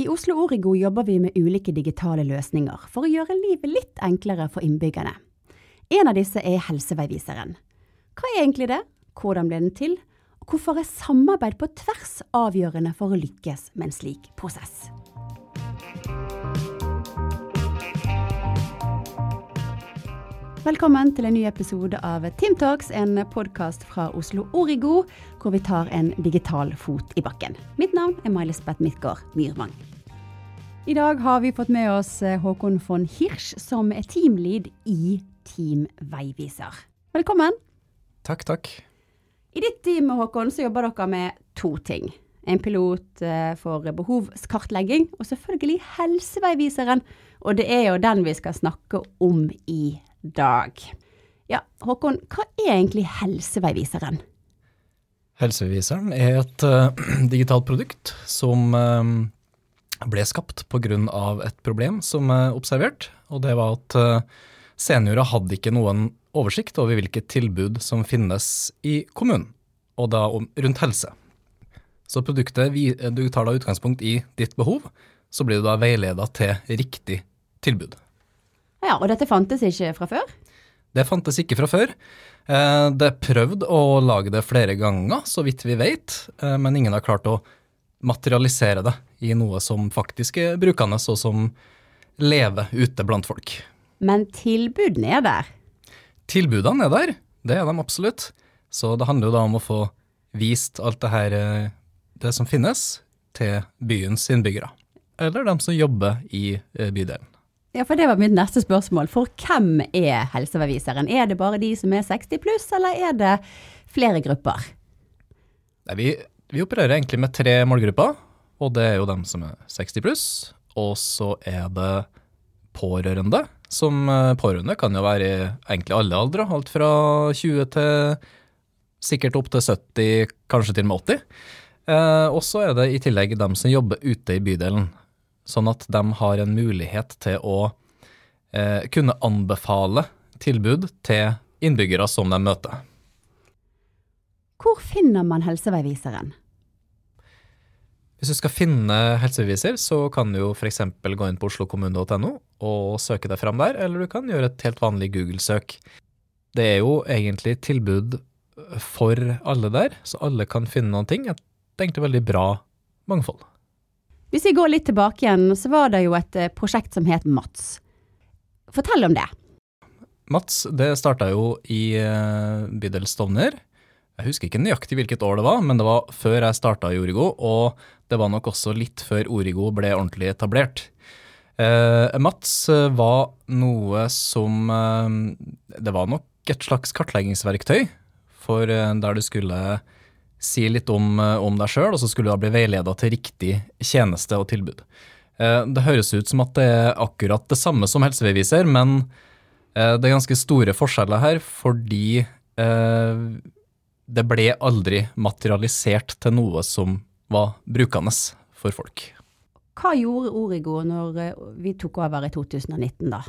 I Oslo Origo jobber vi med ulike digitale løsninger for å gjøre livet litt enklere for innbyggerne. En av disse er Helseveiviseren. Hva er egentlig det, hvordan ble den til, og hvorfor er samarbeid på tvers avgjørende for å lykkes med en slik prosess? Velkommen til en ny episode av Team Talks, en podkast fra Oslo Origo, hvor vi tar en digital fot i bakken. Mitt navn er May-Lisbeth Midtgaard Myrvang. I dag har vi fått med oss eh, Håkon von Hirsch, som er teamlead i Team Veiviser. Velkommen. Takk, takk. I ditt team Håkon, så jobber dere med to ting. En pilot eh, for behovskartlegging, og selvfølgelig Helseveiviseren. Og det er jo den vi skal snakke om i dag. Ja, Håkon, hva er egentlig Helseveiviseren? Helseviseren er et uh, digitalt produkt som uh, ble skapt pga. et problem som er observert. Og det var at uh, seniorer hadde ikke noen oversikt over hvilke tilbud som finnes i kommunen, og da om, rundt helse. Så produktet vi, du tar da utgangspunkt i ditt behov, så blir du da veileda til riktig tilbud. Ja, Og dette fantes ikke fra før? Det fantes ikke fra før. Eh, det er prøvd å lage det flere ganger, så vidt vi vet, eh, men ingen har klart å materialisere det i noe som faktisk er brukende, og som lever ute blant folk. Men tilbudene er der? Tilbudene er der, det er de absolutt. Så det handler jo da om å få vist alt det her, eh, det som finnes, til byens innbyggere. Eller dem som jobber i bydelen. Ja, for det var mitt neste spørsmål. For hvem er helseveiviseren? Er det bare de som er 60 pluss, eller er det flere grupper? Nei, vi, vi, opererer egentlig med tre målgrupper, og det er jo dem som er 60 pluss. Og så er det pårørende. Som eh, pårørende kan jo være i egentlig alle aldre, alt fra 20 til sikkert opp til 70, kanskje til og med 80. Eh, og så er det i tillegg dem som jobber ute i bydelen sånn at de har en mulighet til å eh, kunne anbefale tilbud til innbyggere som de møter. Hvor finner man helseveiviseren? Hvis du skal finne helseveiviser, så kan du jo f.eks. gå inn på oslokommune.no og søke deg fram der, eller du kan gjøre et helt vanlig Google-søk. Det er jo egentlig tilbud for alle der, så alle kan finne noen ting. Et egentlig veldig bra mangfold. Hvis vi går litt tilbake igjen, så var det jo et eh, prosjekt som het Mats. Fortell om det. Mats, det starta jo i uh, bydel Stovner. Jeg husker ikke nøyaktig hvilket år det var, men det var før jeg starta i Origo, og det var nok også litt før Origo ble ordentlig etablert. Uh, Mats var noe som Det var nok et slags kartleggingsverktøy for der du skulle si litt om, eh, om deg sjøl, og så skulle du da bli veileda til riktig tjeneste og tilbud. Eh, det høres ut som at det er akkurat det samme som helseveiviser, men eh, det er ganske store forskjeller her, fordi det ble aldri materialisert til noe som var brukende for folk. Hva gjorde Origo når vi tok over i 2019, da?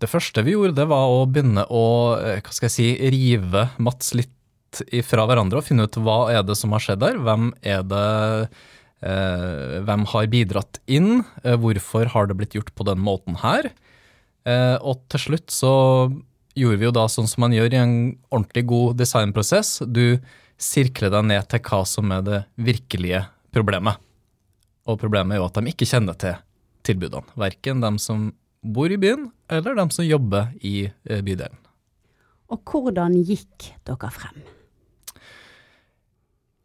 Det første vi gjorde, det var å begynne å hva skal jeg si, rive Mats litt fra hverandre og finne ut hva er det som har skjedd der. Hvem er det eh, Hvem har bidratt inn? Eh, hvorfor har det blitt gjort på den måten her? Eh, og til slutt så gjorde vi jo da sånn som man gjør i en ordentlig god designprosess. Du sirkler deg ned til hva som er det virkelige problemet. Og problemet er jo at de ikke kjenner til tilbudene. Verken dem som bor i byen, eller dem som jobber i eh, bydelen. Og hvordan gikk dere frem?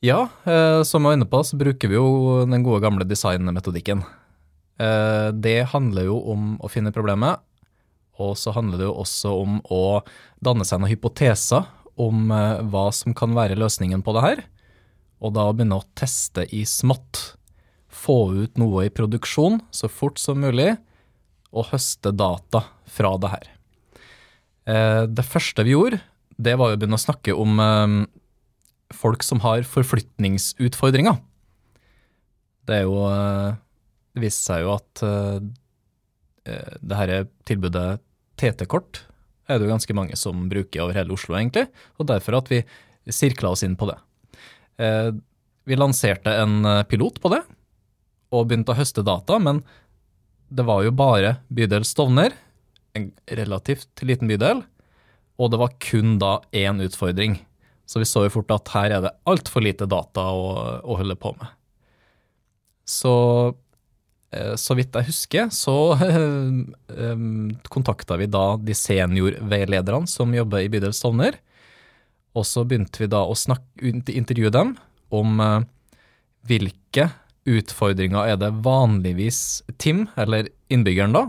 Ja, eh, som jeg var inne på, så bruker vi jo den gode gamle designmetodikken. Eh, det handler jo om å finne problemet, og så handler det jo også om å danne seg noen hypoteser om eh, hva som kan være løsningen på det her, og da begynne å teste i smått. Få ut noe i produksjon så fort som mulig, og høste data fra det her. Eh, det første vi gjorde, det var å begynne å snakke om eh, folk som har forflytningsutfordringer. Det er jo eh, Det viste seg jo at uh, det her tilbudet TT-kort er det jo ganske mange som bruker over hele Oslo, egentlig. Og derfor at vi sirkla oss inn på det. Vi lanserte en pilot på det, og begynte å høste data, men det var jo bare bydel Stovner, en relativt liten bydel, og det var kun da én utfordring. Så vi så jo fort at her er det altfor lite data å, å holde på med. Så eh, så vidt jeg husker, så eh, kontakta vi da de seniorveilederne som jobber i bydel Stovner. Og så begynte vi da å snakke, intervjue dem om eh, hvilke utfordringer er det vanligvis Tim, eller innbyggeren da,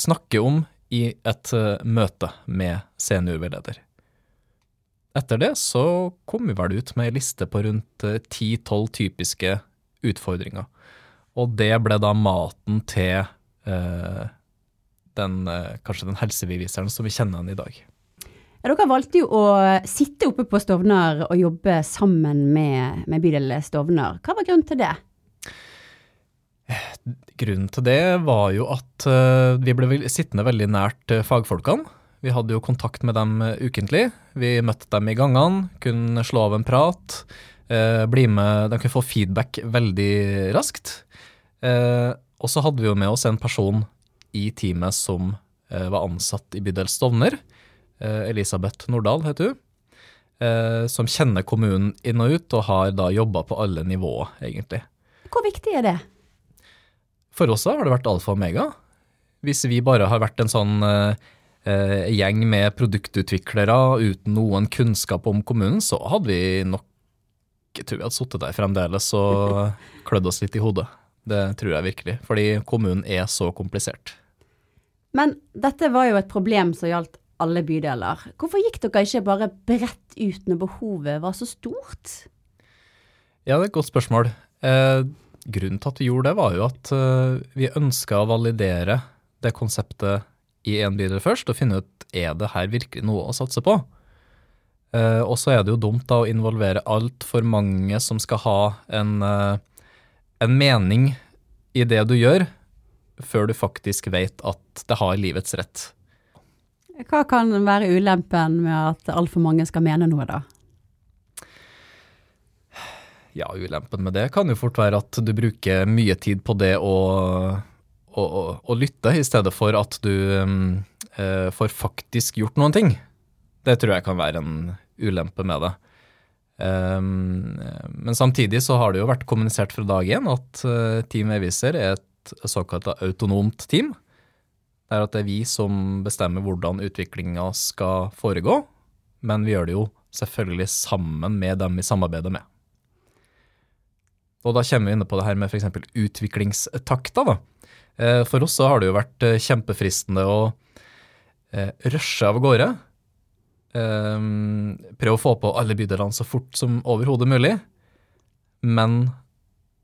snakker om i et møte med seniorveileder. Etter det så kom vi vel ut med ei liste på rundt ti-tolv typiske utfordringer. Og det ble da maten til eh, den, eh, kanskje den helsebeviseren som vi kjenner den i dag. Ja, dere valgte jo å sitte oppe på Stovner og jobbe sammen med, med bydel Stovner. Hva var grunnen til det? Grunnen til det var jo at vi ble sittende veldig nært fagfolkene. Vi hadde jo kontakt med dem uh, ukentlig. Vi møtte dem i gangene, kunne slå av en prat. bli med, De kunne få feedback veldig raskt. Eh, og så hadde vi jo med oss en person i teamet som eh, var ansatt i bydel Stovner. Eh, Elisabeth Nordahl heter hun. Eh, som kjenner kommunen inn og ut, og har da jobba på alle nivåer, egentlig. Hvor viktig er det? For oss har det vært alfa og omega. Hvis vi bare har vært en sånn eh, eh, gjeng med produktutviklere uten noen kunnskap om kommunen, så hadde vi nok jeg tror vi hadde sittet der fremdeles og klødd oss litt i hodet. Det tror jeg virkelig, fordi kommunen er så komplisert. Men dette var jo et problem som gjaldt alle bydeler. Hvorfor gikk dere ikke bare bredt ut når behovet var så stort? Ja, det er et godt spørsmål. Eh, grunnen til at vi gjorde det, var jo at eh, vi ønska å validere det konseptet i en bydel først, og finne ut er det her virkelig noe å satse på. Uh, og så er det jo dumt da å involvere altfor mange som skal ha en uh, en mening i det du gjør, før du faktisk vet at det har livets rett. Hva kan være ulempen med at altfor mange skal mene noe, da? Ja, ulempen med det kan jo fort være at du bruker mye tid på det å, å, å, å lytte, i stedet for at du eh, får faktisk gjort noen ting. Det tror jeg kan være en ulempe med det. Um, men samtidig så har det jo vært kommunisert fra dag én at uh, Team Eviser er et såkalt autonomt team. Det er at det er vi som bestemmer hvordan utviklinga skal foregå, men vi gjør det jo selvfølgelig sammen med dem vi samarbeider med. Og da kommer vi inne på det her med f.eks. utviklingstakta. da. Uh, for oss så har det jo vært uh, kjempefristende å rushe av gårde Prøve å få på alle bydelene så fort som overhodet mulig, men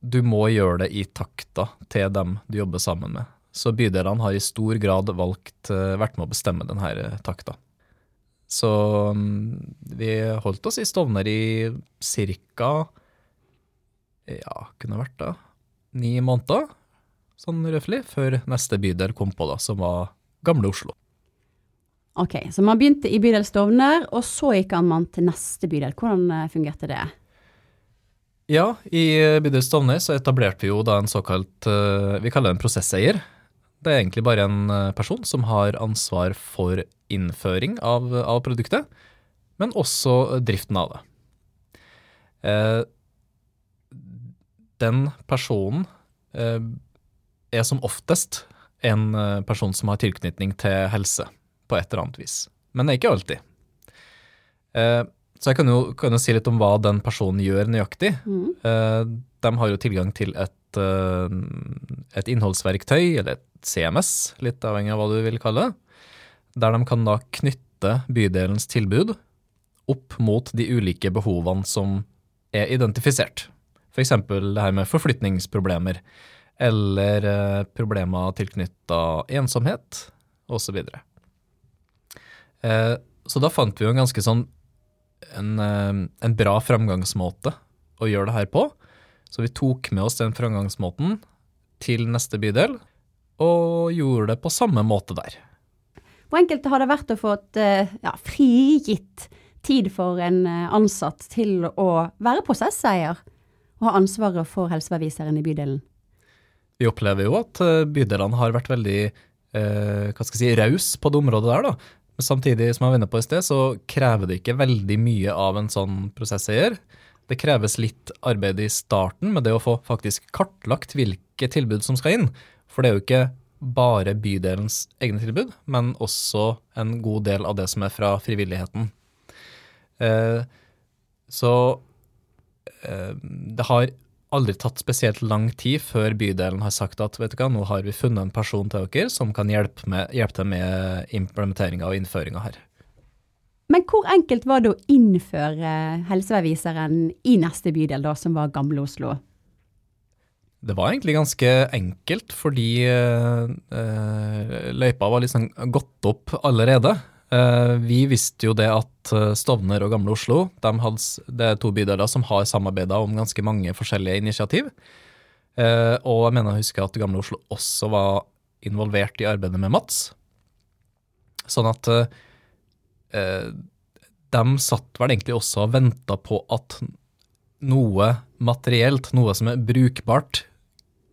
du må gjøre det i takta til dem du jobber sammen med. Så bydelene har i stor grad valgt, vært med å bestemme denne eh, takta. Så um, vi holdt oss i Stovner i ca. ja, kunne vært da, ni måneder, sånn røftlig, før neste bydel kom på, da, som var Gamle Oslo. Ok, Så man begynte i bydel Stovner, og så gikk man til neste bydel. Hvordan eh, fungerte det? Ja, i eh, bydel Stovner så etablerte vi jo da en såkalt eh, Vi kaller det en prosesseier. Det er egentlig bare en person som har ansvar for innføring av, av produktet, men også driften av det. Den personen er som oftest en person som har tilknytning til helse på et eller annet vis. Men det er ikke alltid. Eh, så jeg kan jo, kan jo, si litt om hva den personen gjør nøyaktig. Mm. Eh, de har jo tilgang til et, eh, et, innholdsverktøy, eller et CMS, litt avhengig av hva du vil kalle det, der de kan da knytte bydelens tilbud opp mot de ulike behovene som er identifisert. F.eks. det her med forflytningsproblemer, eller eh, problemer tilknytta ensomhet, osv. Eh, så da fant vi jo en ganske sånn en, eh, en, bra framgangsmåte å gjøre det her på. Så vi tok med oss den framgangsmåten til neste bydel, og gjorde det på samme måte der. Hvor enkelt har det vært å få et ja, frigitt tid for en ansatt til å være prosesseier og ha ansvaret for helseverviseren i bydelen? Vi opplever jo at eh, bydelene har vært veldig eh, hva skal jeg si, raus på det området der. da. Men samtidig som jeg var på i sted, så krever det ikke veldig mye av en sånn prosesseier. Det kreves litt arbeid i starten med det å få faktisk kartlagt hvilke tilbud som skal inn. For det er jo ikke bare bydelens egne tilbud, men også en god del av det som er fra frivilligheten. Eh, så eh, det har aldri tatt spesielt lang tid før bydelen har sagt at vet du hva, nå har vi funnet en person til dere som kan hjelpe, med, hjelpe til med implementeringa og innføringa her. Men hvor enkelt var det å innføre helseveiviseren i neste bydel, da, som var Gamle Oslo? Det var egentlig ganske enkelt, fordi uh, løypa var liksom gått opp allerede. Uh, vi visste jo det at Stovner og Gamle Oslo de hadde, det er to bydeler som har samarbeida om ganske mange forskjellige initiativ. Uh, og jeg mener å huske at Gamle Oslo også var involvert i arbeidet med Mats. Sånn at de satt vel egentlig også og venta på at noe materielt, noe som er brukbart,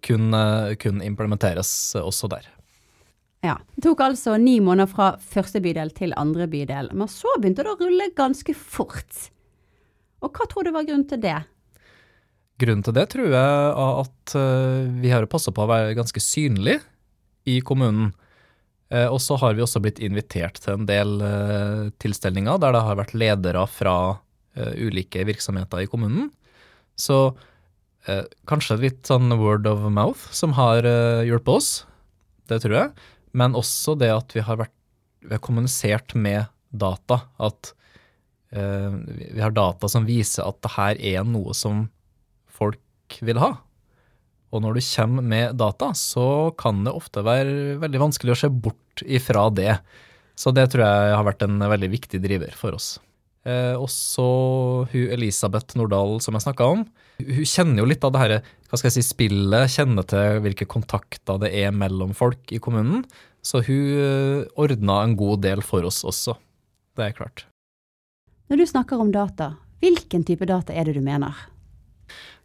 kunne, kunne implementeres også der. Ja. Det tok altså ni måneder fra første bydel til andre bydel, men så begynte det å rulle ganske fort. Og hva tror du var grunnen til det? Grunnen til det tror jeg at eh, vi har passa på å være ganske synlige i kommunen. Eh, og så har vi også blitt invitert til en del eh, tilstelninger der det har vært ledere fra ulike virksomheter i kommunen. Så eh, kanskje litt sånn word of mouth som har hjulpet oss, det tror jeg. Men også det at vi har, vært, vi har kommunisert med data. At eh, vi har data som viser at det her er noe som folk vil ha. Og når du kommer med data, så kan det ofte være veldig vanskelig å se bort ifra det. Så det tror jeg har vært en veldig viktig driver for oss. Eh, også hun Elisabeth Nordahl som jeg snakka om. Hun kjenner jo litt av det her, hva skal jeg si, spillet, kjenner til hvilke kontakter det er mellom folk i kommunen. Så hun eh, ordna en god del for oss også. Det er klart. Når du snakker om data, hvilken type data er det du mener?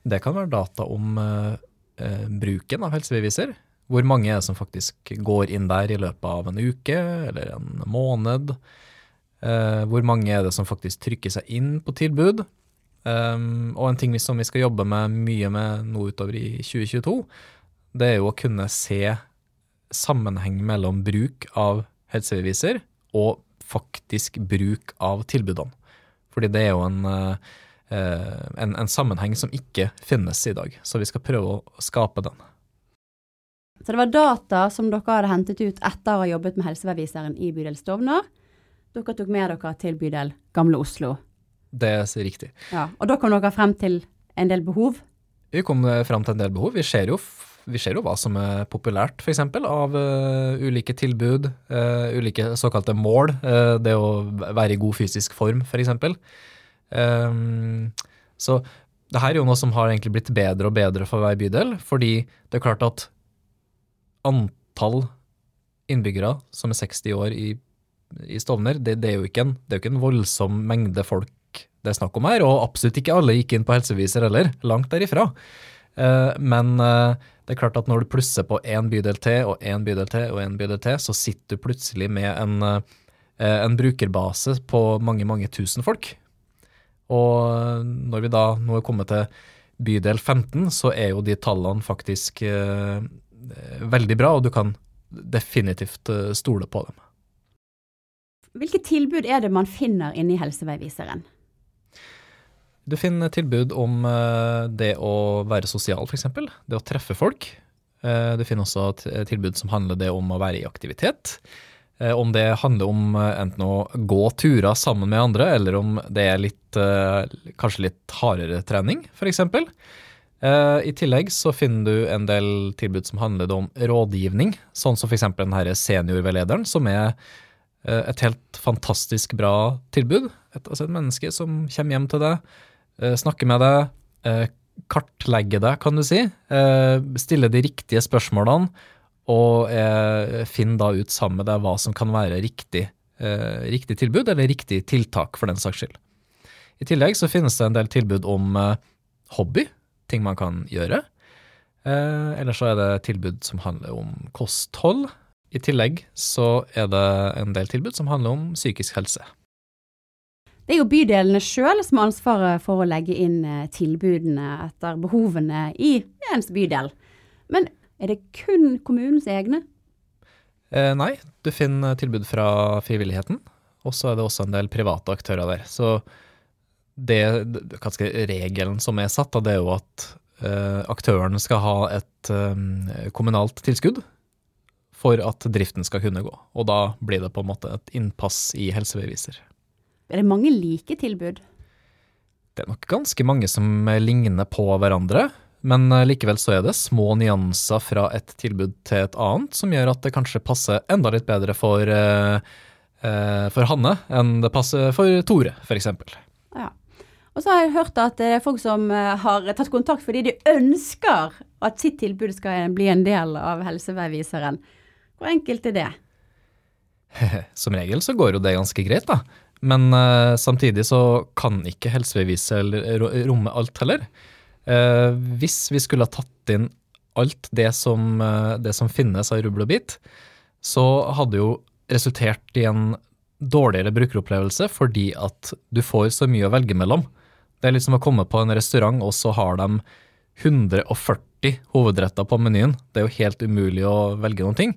Det kan være data om eh, eh bruken av helsebeviser. Hvor mange er det som faktisk går inn der i løpet av en uke eller en måned? Uh, hvor mange er det som faktisk trykker seg inn på tilbud? Um, og en ting som vi skal jobbe med mye med nå utover i 2022, det er jo å kunne se sammenheng mellom bruk av helsebeviser og faktisk bruk av tilbudene. Fordi det er jo en, uh, en, en sammenheng som ikke finnes i dag. Så vi skal prøve å skape den. Så det var data som dere hadde hentet ut etter å ha jobbet med helseveiviseren i bydel Stovner, dere tok med dere til bydel Gamle Oslo. Det er riktig. Ja, Og da kom dere frem til en del behov? Vi kom eh, frem til en del behov. Vi ser jo, vi ser jo hva som er populært, f.eks. av uh, ulike tilbud, uh, ulike såkalte mål. Uh, det å være i god fysisk form, f.eks. Um, så det her er jo noe som har egentlig blitt bedre og bedre for hver bydel, fordi det er klart at antall innbyggere som er 60 år i i Stovner, det, det, er en, det er jo ikke en voldsom mengde folk det er snakk om her, og absolutt ikke alle gikk inn på helseviser heller, langt derifra. Uh, men uh, det er klart at når du plusser på én bydel til og én bydel til og én bydel til, så sitter du plutselig med en, uh, en brukerbase på mange, mange tusen folk. Og når vi da nå er kommet til bydel 15, så er jo de tallene faktisk veldig bra, og du kan definitivt stole på dem. Hvilke tilbud er det man finner inni helseveiviseren? Du finner tilbud om eh, det å være sosial, f.eks. Det å treffe folk. Eh, du finner også tilbud som handler det om å være i aktivitet. Eh, om det handler om enten å gå turer sammen med andre, eller om det er litt, kanskje litt hardere trening, f.eks. I tillegg så finner du en del tilbud som handler om rådgivning, sånn som f.eks. denne seniorveilederen, som er et helt fantastisk bra tilbud. Et, altså et menneske som kommer hjem til deg, eh, snakker med deg, eh, kartlegger deg, kan du si. Stiller de riktige spørsmålene, og finner da ut sammen med deg hva som kan være riktig, riktig tilbud, eller riktig tiltak, for den saks skyld. I tillegg så finnes det en del tilbud om hobby, ting man kan gjøre. Eh, Eller så er det tilbud som handler om kosthold. I tillegg så er det en del tilbud som handler om psykisk helse. Det er jo bydelene sjøl som har ansvaret for å legge inn eh, tilbudene etter behovene i ens bydel. Men er det kun kommunens egne? Eh, nei, du finner tilbud fra frivilligheten, og så er det også en del private aktører der. Så det, jeg, regelen som er satt, det er jo at eh, aktøren skal ha et eh, kommunalt tilskudd for at driften skal kunne gå. Og da blir det på en måte et innpass i helsebeviser. Er det mange like tilbud? Det er nok ganske mange som ligner på hverandre, men eh, likevel så er det små nyanser fra et tilbud til et annet som gjør at det kanskje passer enda litt bedre for, eh, eh, for Hanne enn det passer for Tore, f.eks. Ja. Og så har jeg hørt at det er folk som har tatt kontakt fordi de ønsker at sitt tilbud skal bli en del av helseveiviseren. Hvor enkelt er det? Som regel så går jo det ganske greit, da. Men uh, samtidig så kan ikke helsebeviset romme alt heller. Uh, hvis vi skulle ha tatt inn alt det som, uh, det som finnes av rubbel og bit, så hadde jo resultert i en dårligere brukeropplevelse fordi at du får så mye å velge mellom. Det er liksom å komme på en restaurant, og så har de 140 hovedretter på menyen. Det er jo helt umulig å velge noen ting.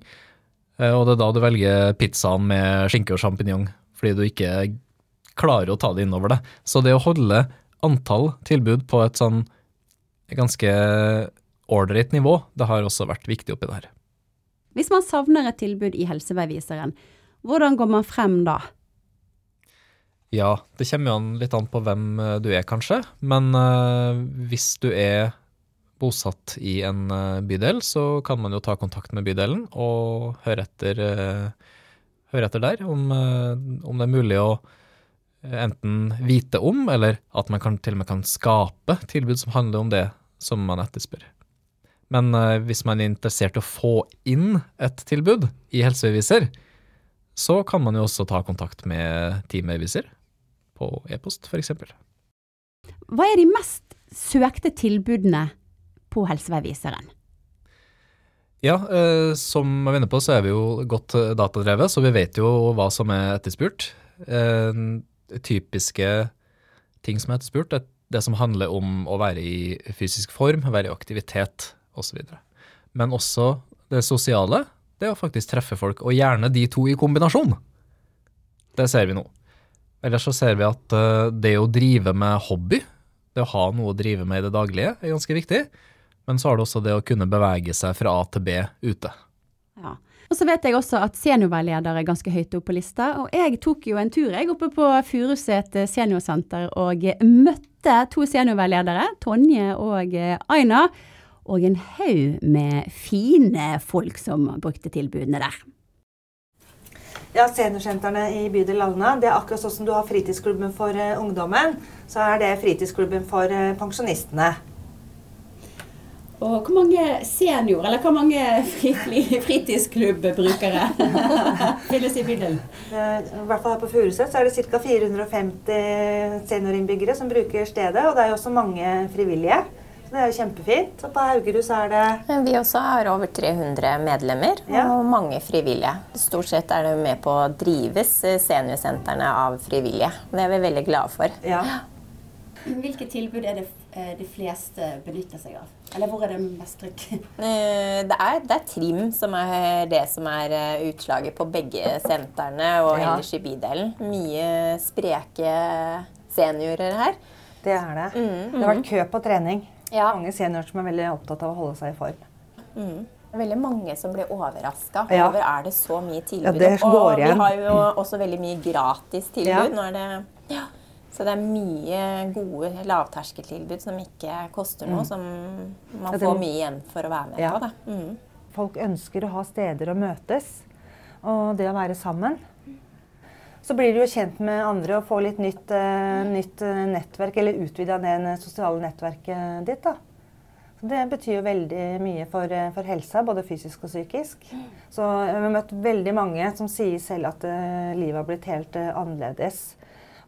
Eh, Og det er da du velger pizzaen med skinke og sjampinjong, fordi du ikke klarer å ta det innover deg. Så det å holde antall tilbud på et sånn ganske ålreit nivå, det har også vært viktig oppi det her. Hvis man savner et tilbud i helseveiviseren, hvordan går man frem da? Ja, det kommer jo litt an på hvem eh, du er, kanskje. Men uh, hvis du er bosatt i en eh, bydel, så kan man jo ta kontakt med bydelen og høre etter, eh, høre etter der om, eh, om det er mulig å enten vite om, eller at man kan, til og med kan skape tilbud som handler om det som man etterspør. Men hvis man er interessert i å få inn et tilbud i helsebeviser, så kan man jo også ta kontakt med teambeviser på e-post, f.eks. Hva er de mest søkte tilbudene på helseveiviseren? Ja, eh, som jeg var inne på, så er vi jo godt eh, datadrevet, så vi vet jo hva som er etterspurt. Eh, typiske ting som er etterspurt, er det som handler om å være i fysisk form, være i aktivitet osv. Men også det sosiale, det å faktisk treffe folk, og gjerne de to i kombinasjon. Det ser vi nå. Ellers så ser vi at eh, det å drive med hobby, det å ha noe å drive med i det daglige, er ganske viktig. Men så har det også det å kunne bevege seg fra A til B ute. Ja. Og så vet jeg også at seniorveileder er ganske høyt oppe på lista. Og jeg tok jo en tur jeg oppe på Furuset seniorsenter og møtte to seniorveiledere, Tonje og Aina. Og en haug med fine folk som brukte tilbudene der. Ja, Seniorsentrene i bydel Alna det er akkurat sånn som du har fritidsklubben for eh, ungdommen. Så er det fritidsklubben for eh, pensjonistene. Og hvor mange senior, eller hvor mange fri, fri, fritidsklubbbrukere finnes i bydelen? Eh, I hvert fall her på Furuset så er det ca. 450 seniorinnbyggere som bruker stedet. Og det er jo også mange frivillige. Så det er jo kjempefint. Og på Haugerud så er det Vi også har over 300 medlemmer Ja. og mange frivillige. Stort sett er det med på å drives eh, seniorsentrene av frivillige. Det er vi veldig glade for. Ja. Hvilke tilbud er det eh, de fleste benytter seg av? Eller hvor er det mest trykk? Eh, Det er, det er trim som er det som er eh, utslaget på begge sentrene og Ja. ellers i bydelen. Mye spreke seniorer her. Det er det. Det har vært kø på trening. Ja. Mange seniorer som er veldig opptatt av å holde seg i form. Er veldig mange som blir overraska Ja. over er det så mye tilbud. Ja, det går igjen. Og vi har jo også veldig mye gratis tilbud. Ja. Nå er det, ja. Så det er mye gode lavterskeltilbud som ikke koster noe, som man Mm. Ja, det- får mye igjen for å være med Ja. på. Mm. Folk ønsker å ha steder å møtes, og det å være sammen. Så blir du jo kjent med andre og får litt nytt, uh, nytt eh, nettverk, eller utvida det sosiale nettverket ditt. da. Så det betyr jo veldig mye for, eh, for helsa, både fysisk og psykisk. Så jeg har møtt veldig mange som sier selv at uh, livet har blitt helt uh, annerledes.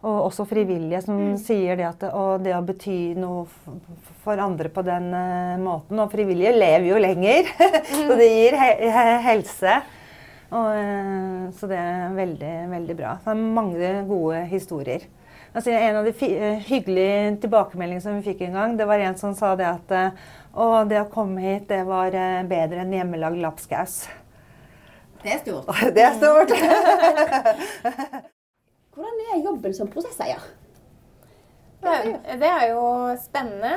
Og også frivillige som sier det at og det å bety noe for andre på den uh, måten. Og frivillige lever jo lenger, så det gir he helse. Og, uh, så det er veldig, veldig bra. Det er mange gode historier. Altså, en av de hyggelige tilbakemeldingene som vi fikk en gang, det var en som sa det at uh, det å komme hit, det var bedre enn hjemmelagd lapskaus. Det er stort. Det er stort. Hvordan er jobben som prosesseier? Det er jo spennende.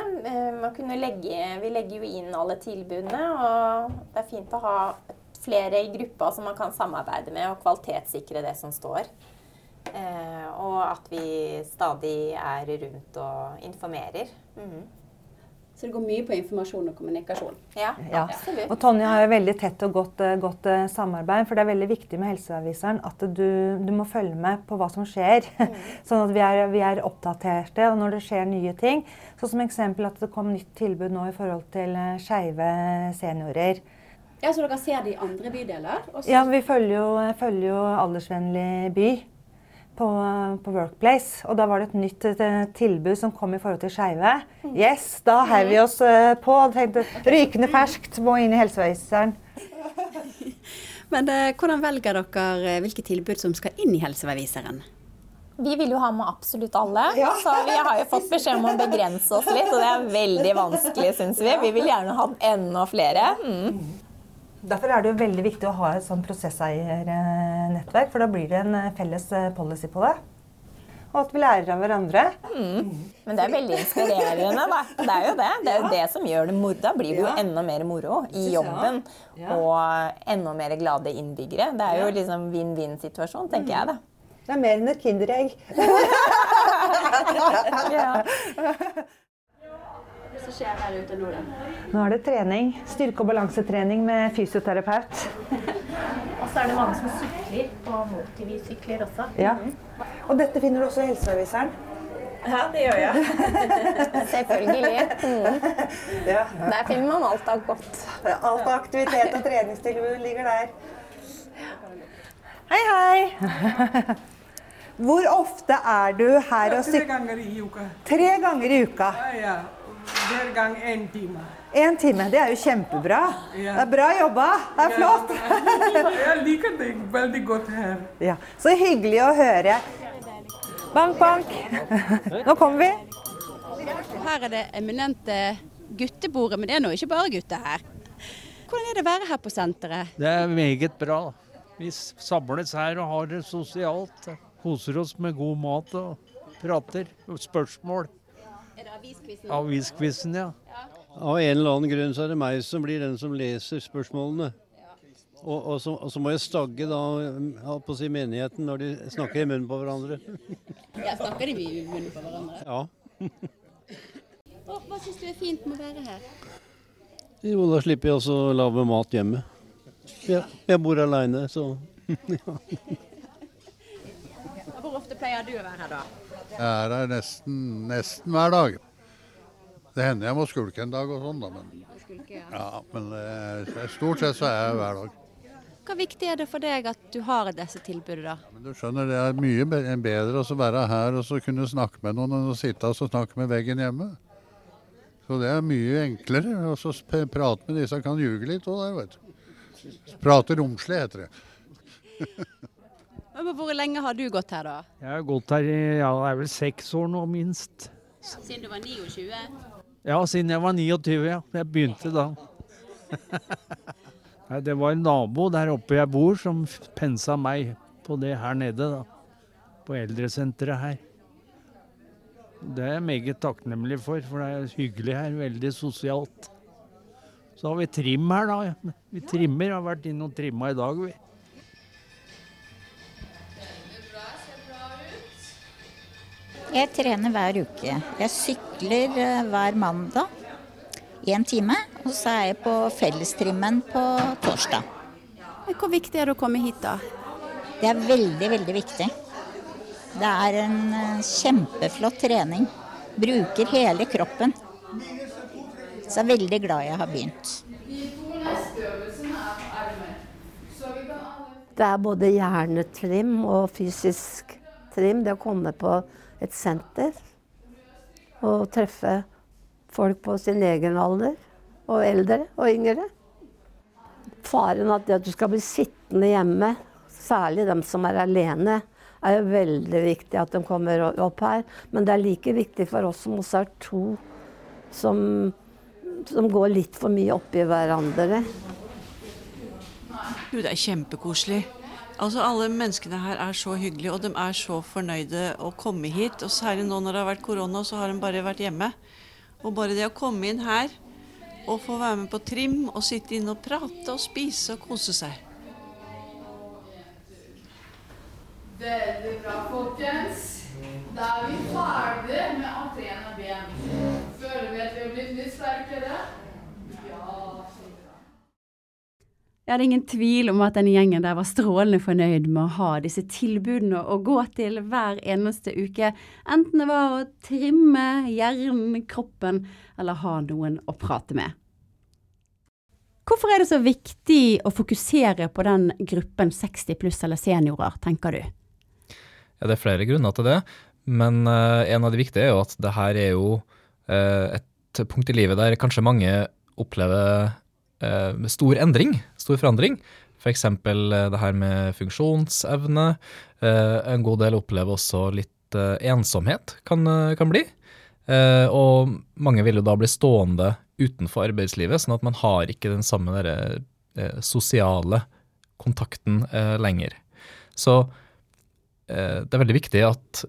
Legge, vi legger jo inn alle tilbudene, og det er fint å ha flere i gruppa som man kan samarbeide med og kvalitetssikre det som står. Eh, og at vi stadig er rundt og informerer. Mm. Så det går mye på informasjon og kommunikasjon. Ja, ja. absolutt. Og Tonje har jo veldig tett og godt, eh, godt uh, samarbeid. For det er veldig viktig med Helseaviseren at du, du må følge med på hva som skjer. Mm. sånn at vi er, vi er, oppdaterte. Og når det skjer nye ting. så som eksempel at det kom nytt tilbud nå i forhold til uh, skeive seniorer. Ja, Så dere ser det i andre bydeler? Også... Ja, vi følger jo, følger jo Aldersvennlig by på, på, Workplace. Og da var det et nytt et eh, tilbud som kom i forhold til skeive. Yes, da heiv vi oss uh, på og tenkte rykende ferskt, må inn i helseveiseren. Men uh, hvordan velger dere hvilke tilbud som skal inn i Helseveiviseren? Vi vil jo ha med absolutt alle, ja. så vi har jo fått beskjed om å begrense oss litt. Og det er veldig vanskelig, syns vi. Vi vil gjerne ha enda flere. Mm. Derfor er det jo veldig viktig å ha et sånn prosesseiernettverk, for da blir det en eh, felles eh, policy på det. Og at vi lærer av hverandre. Mm. Men det er veldig inspirerende, da. Det er jo det. Det er jo det som gjør det moro. Da blir det jo enda mer moro i jobben. Og enda mer glade innbyggere. Det er jo liksom vinn-vinn-situasjon, tenker jeg, da. Det er mer enn et Kinderegg. ja som skjer her ute nå, da? Nå er det trening. Styrke- og balansetrening med fysioterapeut. og så er det mange som sykler og multivis-sykler også. Ja. Og dette finner du også i Helseaviseren. Ja, det gjør jeg. Selvfølgelig. Mm. Ja. Der finner man alt av godt. Alt av aktivitet og treningstilbud ligger der. Hei, hei. Hvor ofte er du her og sykler? Tre ganger i uka. Tre ganger i uka. Ja, ja. Hver gang én time. Én time, Det er jo kjempebra. Ja. Det er bra jobba. Det er flott. Jeg liker det veldig godt her. Ja, Så hyggelig å høre. Bank, bank. Nå kommer vi. Her er det eminente guttebordet, men det er nå ikke bare gutter her. Hvordan er det å være her på senteret? Det er meget bra. Vi samles her og har det sosialt. Koser oss med god mat og prater. Spørsmål. Er det? Aviskvissen, ja. ja. Av en eller annen grunn så er det meg som blir den som leser spørsmålene. Og, og, så, og, så, må jeg stagge da, på å si menigheten når de snakker i munnen på hverandre. Ja, Snakker de i munnen på hverandre? Ja. og, hva syns du er fint med å være her? Jo, da slipper jeg også å lage mat hjemme. Jeg, jeg bor aleine, så ja. Hvor ofte pleier du å være her da? Jeg er her nesten, nesten hver dag. Det hender jeg må skulke en dag og sånn, da. Men, ja, men eh, stort sett så er jeg hver dag. Hva viktig er det for deg at du har disse tilbudene, da? Men du skjønner, Det er mye bedre å være her og så kunne snakke med noen enn å sitte og snakke med veggen hjemme. Så det er mye enklere. Og så prate med disse kan ljuge litt òg der, vet du. Prate romslig, heter det. Hvor lenge har du gått her, da? Jeg har gått her i ja, det er vel seks år nå, minst. Siden du var 29? Ja, siden jeg var 29. ja. Jeg begynte da. det var en nabo der oppe jeg bor som pensa meg på det her nede, da. På eldresenteret her. Det er jeg meget takknemlig for, for det er hyggelig her. Veldig sosialt. Så har vi trim her, da. Vi trimmer. Har vært inne og trimma i dag, vi. Jeg trener hver uke. Jeg sykler eh, hver mandag i en time. Og så er jeg på fellestrimmen på torsdag. Hvor viktig er det å komme hit, da? Det er veldig, veldig viktig. Det er en eh, kjempeflott trening. Bruker hele kroppen. Så jeg er veldig glad jeg har begynt. Det er både hjernetrim og fysisk trim, det å komme på et senter og treffe folk på sin egen alder, og eldre og yngre. Faren at, det at du skal bli sittende hjemme, særlig dem som er alene, er jo veldig viktig at de kommer opp her. Men det er like viktig for oss som også er to som, som går litt for mye oppi hverandre. Jo, det er kjempekoselig. Altså, Alle menneskene her er så hyggelige, og de er så fornøyde å komme hit. Og særlig nå når det har vært korona, så har de bare vært hjemme. Og bare det å komme inn her og få være med på trim og sitte inne og prate og spise og kose seg. Veldig bra, folkens. Da er vi ferdige med entreen av ben. Føler vi at vi har blitt litt sterkere? Ja. Det er ingen tvil om at denne gjengen der var strålende fornøyd med å ha disse tilbudene å gå til hver eneste uke. Enten det var å trimme hjernen, kroppen, eller ha noen å prate med. Hvorfor er det så viktig å fokusere på den gruppen 60 pluss eller seniorer, tenker du? Ja, det er flere grunner til det, men uh, en av de viktige er jo at det her er jo uh, et punkt i livet der kanskje mange opplever stor endring, stor forandring. F.eks. For det her med funksjonsevne. en god del opplever også litt ensomhet, kan, kan bli. og mange vil jo da bli stående utenfor arbeidslivet, sånn at man har ikke den samme der, eh, sosiale kontakten eh, lenger. Så eh, det er veldig viktig at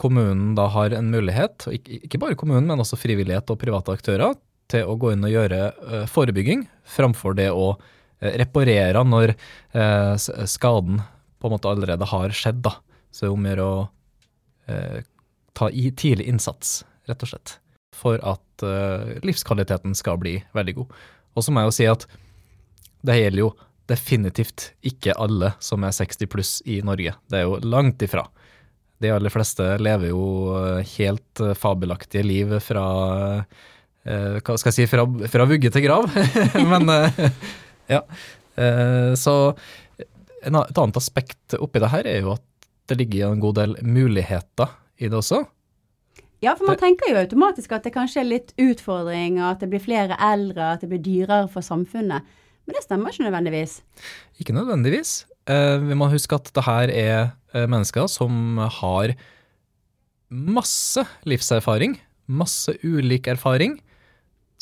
kommunen da har en mulighet, ikke, bare kommunen, men også frivillighet og private aktører, til å gå inn og gjøre eh, forebygging framfor det å eh, reparere når eh, skaden på en måte allerede har skjedd. da. Så det er om å gjøre å ta i tidlig innsats, rett og slett for at livskvaliteten skal bli veldig god. Og så må jeg jo si at det gjelder jo definitivt ikke alle som er 60 pluss i Norge. Det er jo langt ifra. De aller fleste lever jo helt fabelaktige liv fra Hva skal jeg si fra, fra vugge til grav. Men ja. så en, et annet aspekt oppi det her er jo at det ligger en god del muligheter i det også. Ja, for man tenker jo automatisk at det kanskje er litt utfordringer, at det blir flere eldre, at det blir dyrere for samfunnet. Men det stemmer ikke nødvendigvis. Ikke nødvendigvis. Eh, vi må huske at det her er eh, mennesker som har masse livserfaring, masse ulik erfaring.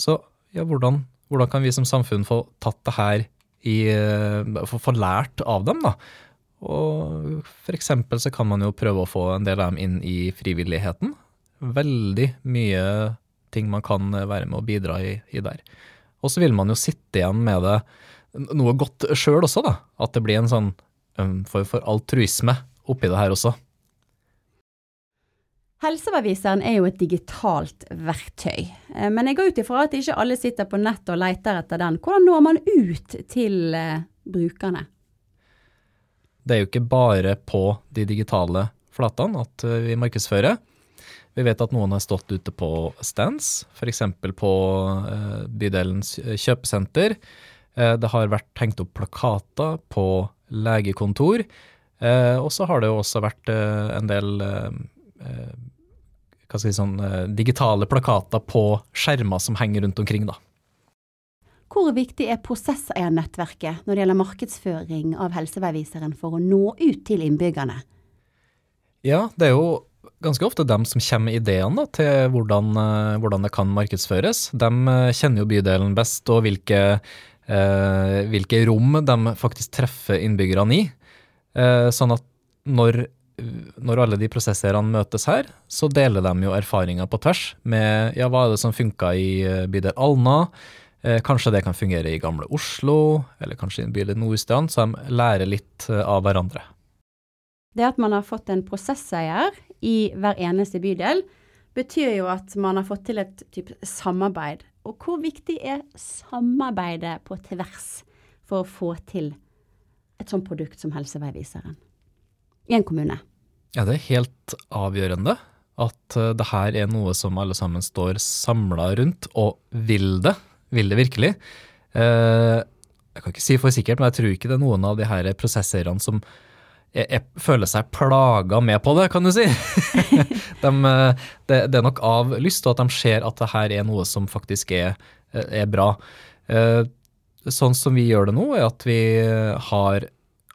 Så ja, hvordan, hvordan kan vi som samfunn få tatt det her i eh, Få, lært av dem, da? Og eksempel så kan man jo prøve å få en del av dem inn i frivilligheten veldig mye ting man kan være med å bidra i, i der. Og så vil man jo sitte igjen med det noe godt sjøl også, da. At det blir en sånn form for altruisme oppi det her også. Helsebeviseren er jo et digitalt verktøy, eh, men jeg går ut ifra at ikke alle sitter på nett og leter etter den. Hvordan når man ut til uh, brukerne? Det er jo ikke bare på de digitale flatene at uh, vi markedsfører. Vi vet at noen har stått ute på stands, f.eks. på eh, bydelens kjøpesenter. Eh, det har vært hengt opp plakater på legekontor. Eh, og så har det jo også vært en del hva skal si, sånn, digitale plakater på skjermer som henger rundt omkring. da. Hvor viktig er prosesseiernettverket når det gjelder markedsføring av helseveiviseren for å nå ut til innbyggerne? Ja, det er jo ganske ofte dem som kommer med ideene til hvordan, eh, hvordan, det kan markedsføres. De eh, kjenner jo bydelen best, og hvilke, eh, hvilke rom de faktisk treffer innbyggerne i. Eh, sånn at når, når alle de prosesserene møtes her, så deler de jo erfaringer på tvers med ja, hva er det som funka i eh, bydel Alna. Eh, kanskje det kan fungere i gamle Oslo, eller kanskje i bydel Nordstrand, så de lærer litt av hverandre. Det at man har fått en prosesseier i hver eneste bydel, betyr jo at man har fått til et type samarbeid. Og hvor viktig er samarbeidet på tvers for å få til et sånt produkt som Helseveiviseren i en kommune? Ja, det er helt avgjørende at uh, det her er noe som alle sammen står samla rundt, og vil det. Vil det virkelig. Uh, jeg kan ikke si for sikkert, men jeg tror ikke det er noen av de her prosesseierne som jeg, jeg føler seg plaga med på det, kan du si. de, eh, det, det er nok av lyst, og at de ser at det her er noe som faktisk er, er bra. Eh, sånn som vi gjør det nå, er at vi har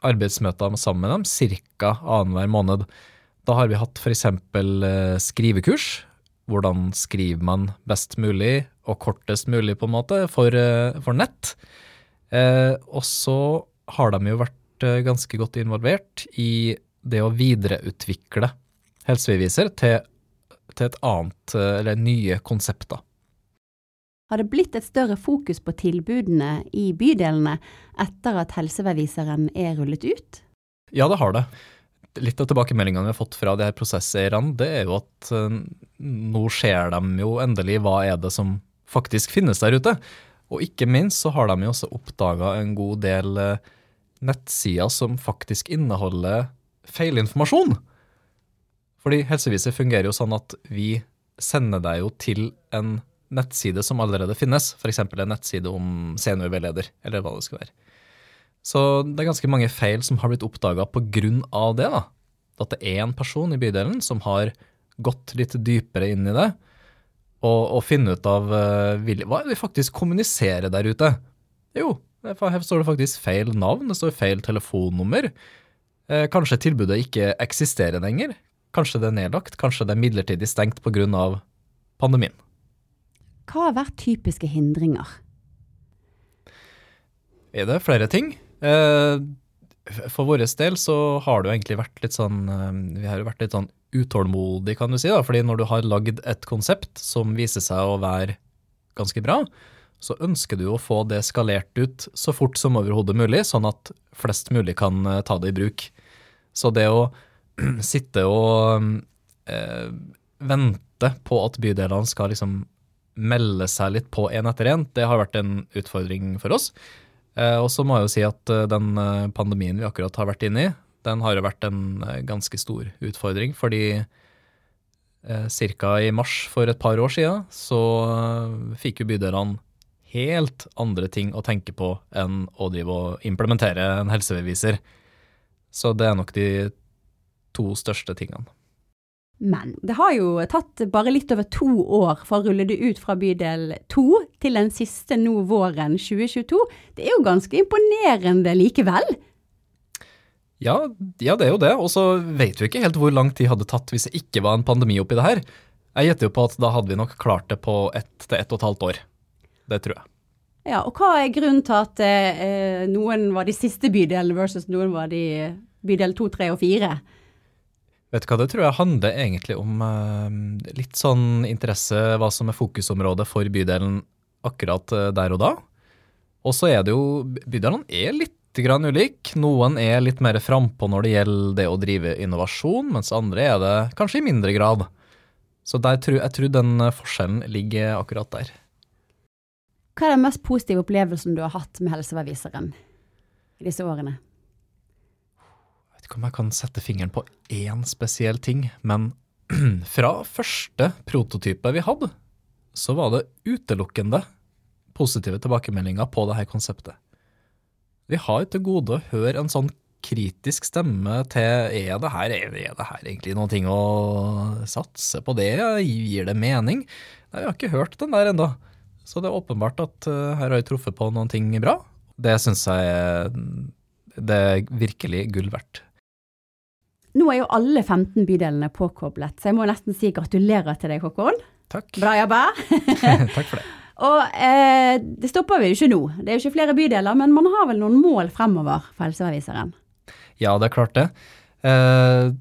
arbeidsmøter sammen med dem ca. annenhver måned. Da har vi hatt f.eks. skrivekurs. Hvordan skriver man best mulig og kortest mulig, på en måte, for, for nett. Eh, og så har de jo vært ganske godt involvert i det å videreutvikle helsebeviser til, til et annet, eller nye konsepter. Har det blitt et større fokus på tilbudene i bydelene etter at helseveiviseren er rullet ut? Ja, det har det. Litt av tilbakemeldingene vi har fått fra de her prosesseierne, det er jo at uh, nå ser de jo endelig hva er det som faktisk finnes der ute. Og ikke minst så har de jo også oppdaga en god del uh, nettsider som faktisk inneholder feilinformasjon. Fordi helseviser fungerer jo sånn at vi sender deg jo til en nettside som allerede finnes, f.eks. en nettside om seniorveileder, eller hva det skal være. Så det er ganske mange feil som har blitt oppdaga pga. det. da. At det er en person i bydelen som har gått litt dypere inn i det, og, og finne ut av uh, hva er det vi faktisk kommuniserer der ute. Jo, her står det faktisk feil navn, det står feil telefonnummer. Eh, kanskje tilbudet ikke eksisterer lenger. Kanskje det er nedlagt, kanskje det er midlertidig stengt pga. pandemien. Hva har vært typiske hindringer? Er det flere ting? Eh, for vår del så har det jo egentlig vært litt sånn eh, Vi har jo vært litt sånn utålmodige, kan du si. da, fordi når du har lagd et konsept som viser seg å være ganske bra, så ønsker du å få det skalert ut så fort som overhodet mulig, sånn at flest mulig kan eh, ta det i bruk. Så det å sitte og eh, vente på at bydelene skal liksom melde seg litt på én etter én, det har vært en utfordring for oss. Eh, og så må jeg jo si at eh, den pandemien vi akkurat har vært inne i, den har jo vært en ganske stor utfordring, fordi eh, ca. i mars for et par år siden så fikk jo bydelene helt andre ting å tenke på enn å drive og implementere en helsebeviser. Så det er nok de to største tingene. Men det har jo tatt bare litt over to år for å rulle det ut fra bydel 2 til den siste nå våren 2022. Det er jo ganske imponerende likevel? Ja, ja det er jo det. Og så vet vi ikke helt hvor lang tid hadde tatt hvis det ikke var en pandemi oppi det her. Jeg gjetter jo på at da hadde vi nok klart det på ett til ett og et halvt år. Det tror jeg. Ja, og hva er grunnen til at eh, noen var de siste bydelene versus noen var de bydel 2, 3 og 4? Vet du hva, det tror jeg handler egentlig om eh, litt sånn interesse, hva som er fokusområdet for bydelen akkurat eh, der og da. Og så er det jo Bydelene er litt grann ulik. Noen er litt mer frampå når det gjelder det å drive innovasjon, mens andre er det kanskje i mindre grad. Så der, jeg tror den forskjellen ligger akkurat der. Hva er den mest positive opplevelsen du har hatt med Helseveiviseren i disse årene? Ikke om jeg kan sette fingeren på én spesiell ting, men fra første prototype vi hadde, så var det utelukkende positive tilbakemeldinger på dette konseptet. Vi har til gode å høre en sånn kritisk stemme til er det her, er det her egentlig noe ting å satse på det, gir det mening? Nei, vi har ikke hørt den der ennå. Så det er åpenbart at uh, her har jeg truffet på noen ting bra. Det syns jeg det er virkelig gull verdt. Nå er jo alle 15 bydelene påkoblet, så jeg må nesten si gratulerer til deg, Håkon. Takk. Bra jobba. Takk for det. Og eh, det stopper vi jo ikke nå. Det er jo ikke flere bydeler, men man har vel noen mål fremover for Helseaviseren? Ja, det er klart det. Eh,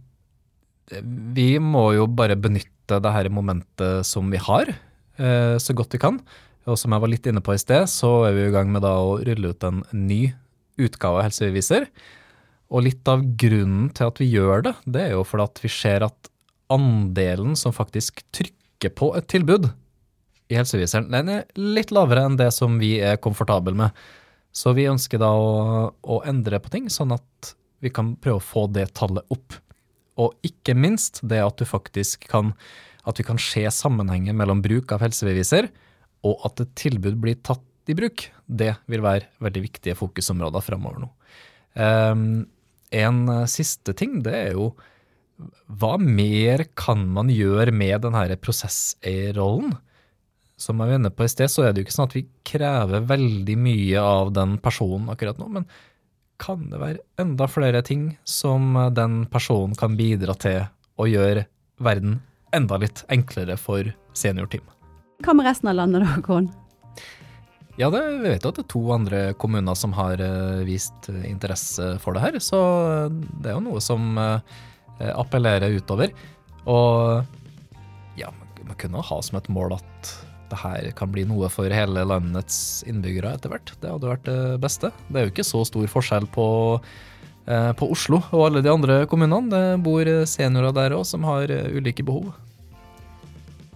vi må jo bare benytte det her momentet som vi har, eh, så godt vi kan. Og som jeg var litt inne på i sted, så er vi i gang med å rulle ut en ny utgave av Helsebeviser. Og litt av grunnen til at vi gjør det, det er jo fordi at vi ser at andelen som faktisk trykker på et tilbud i helseviseren, den er litt lavere enn det som vi er komfortable med. Så vi ønsker da å, å endre på ting, sånn at vi kan prøve å få det tallet opp. Og ikke minst det at du faktisk kan at vi kan se sammenhengen mellom bruk av helsebeviser og at et tilbud blir tatt i bruk, det vil være veldig viktige fokusområder framover nå. Um, en eh, siste ting, det er jo hva mer kan man gjøre med denne prosesseierrollen? Som jeg var inne på i sted, så er det jo ikke sånn at vi krever veldig mye av den personen akkurat nå, men kan det være enda flere ting som eh, den personen kan bidra til å gjøre verden enda litt enklere for seniorteam? Hva med resten av landet da, Håkon? Ja, det, vi vet jo at det er to andre kommuner som har eh, vist eh, interesse for det her, så det er jo noe som eh, appellerer utover. Og ja, man kunne ha som et mål at det her kan bli noe for hele landets innbyggere etter hvert. Det hadde vært det beste. Det er jo ikke så stor forskjell på, eh, på Oslo og alle de andre kommunene. Det bor seniorer der òg som har eh, ulike behov.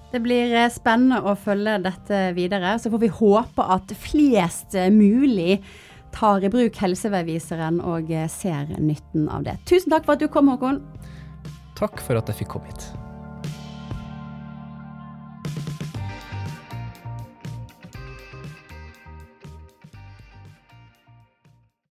Det blir eh, spennende å følge dette videre. Så får vi håpe at flest eh, mulig tar i bruk helseveiviseren og eh, ser nytten av det. Tusen takk for at du kom, Håkon. Takk for at jeg fikk komme hit.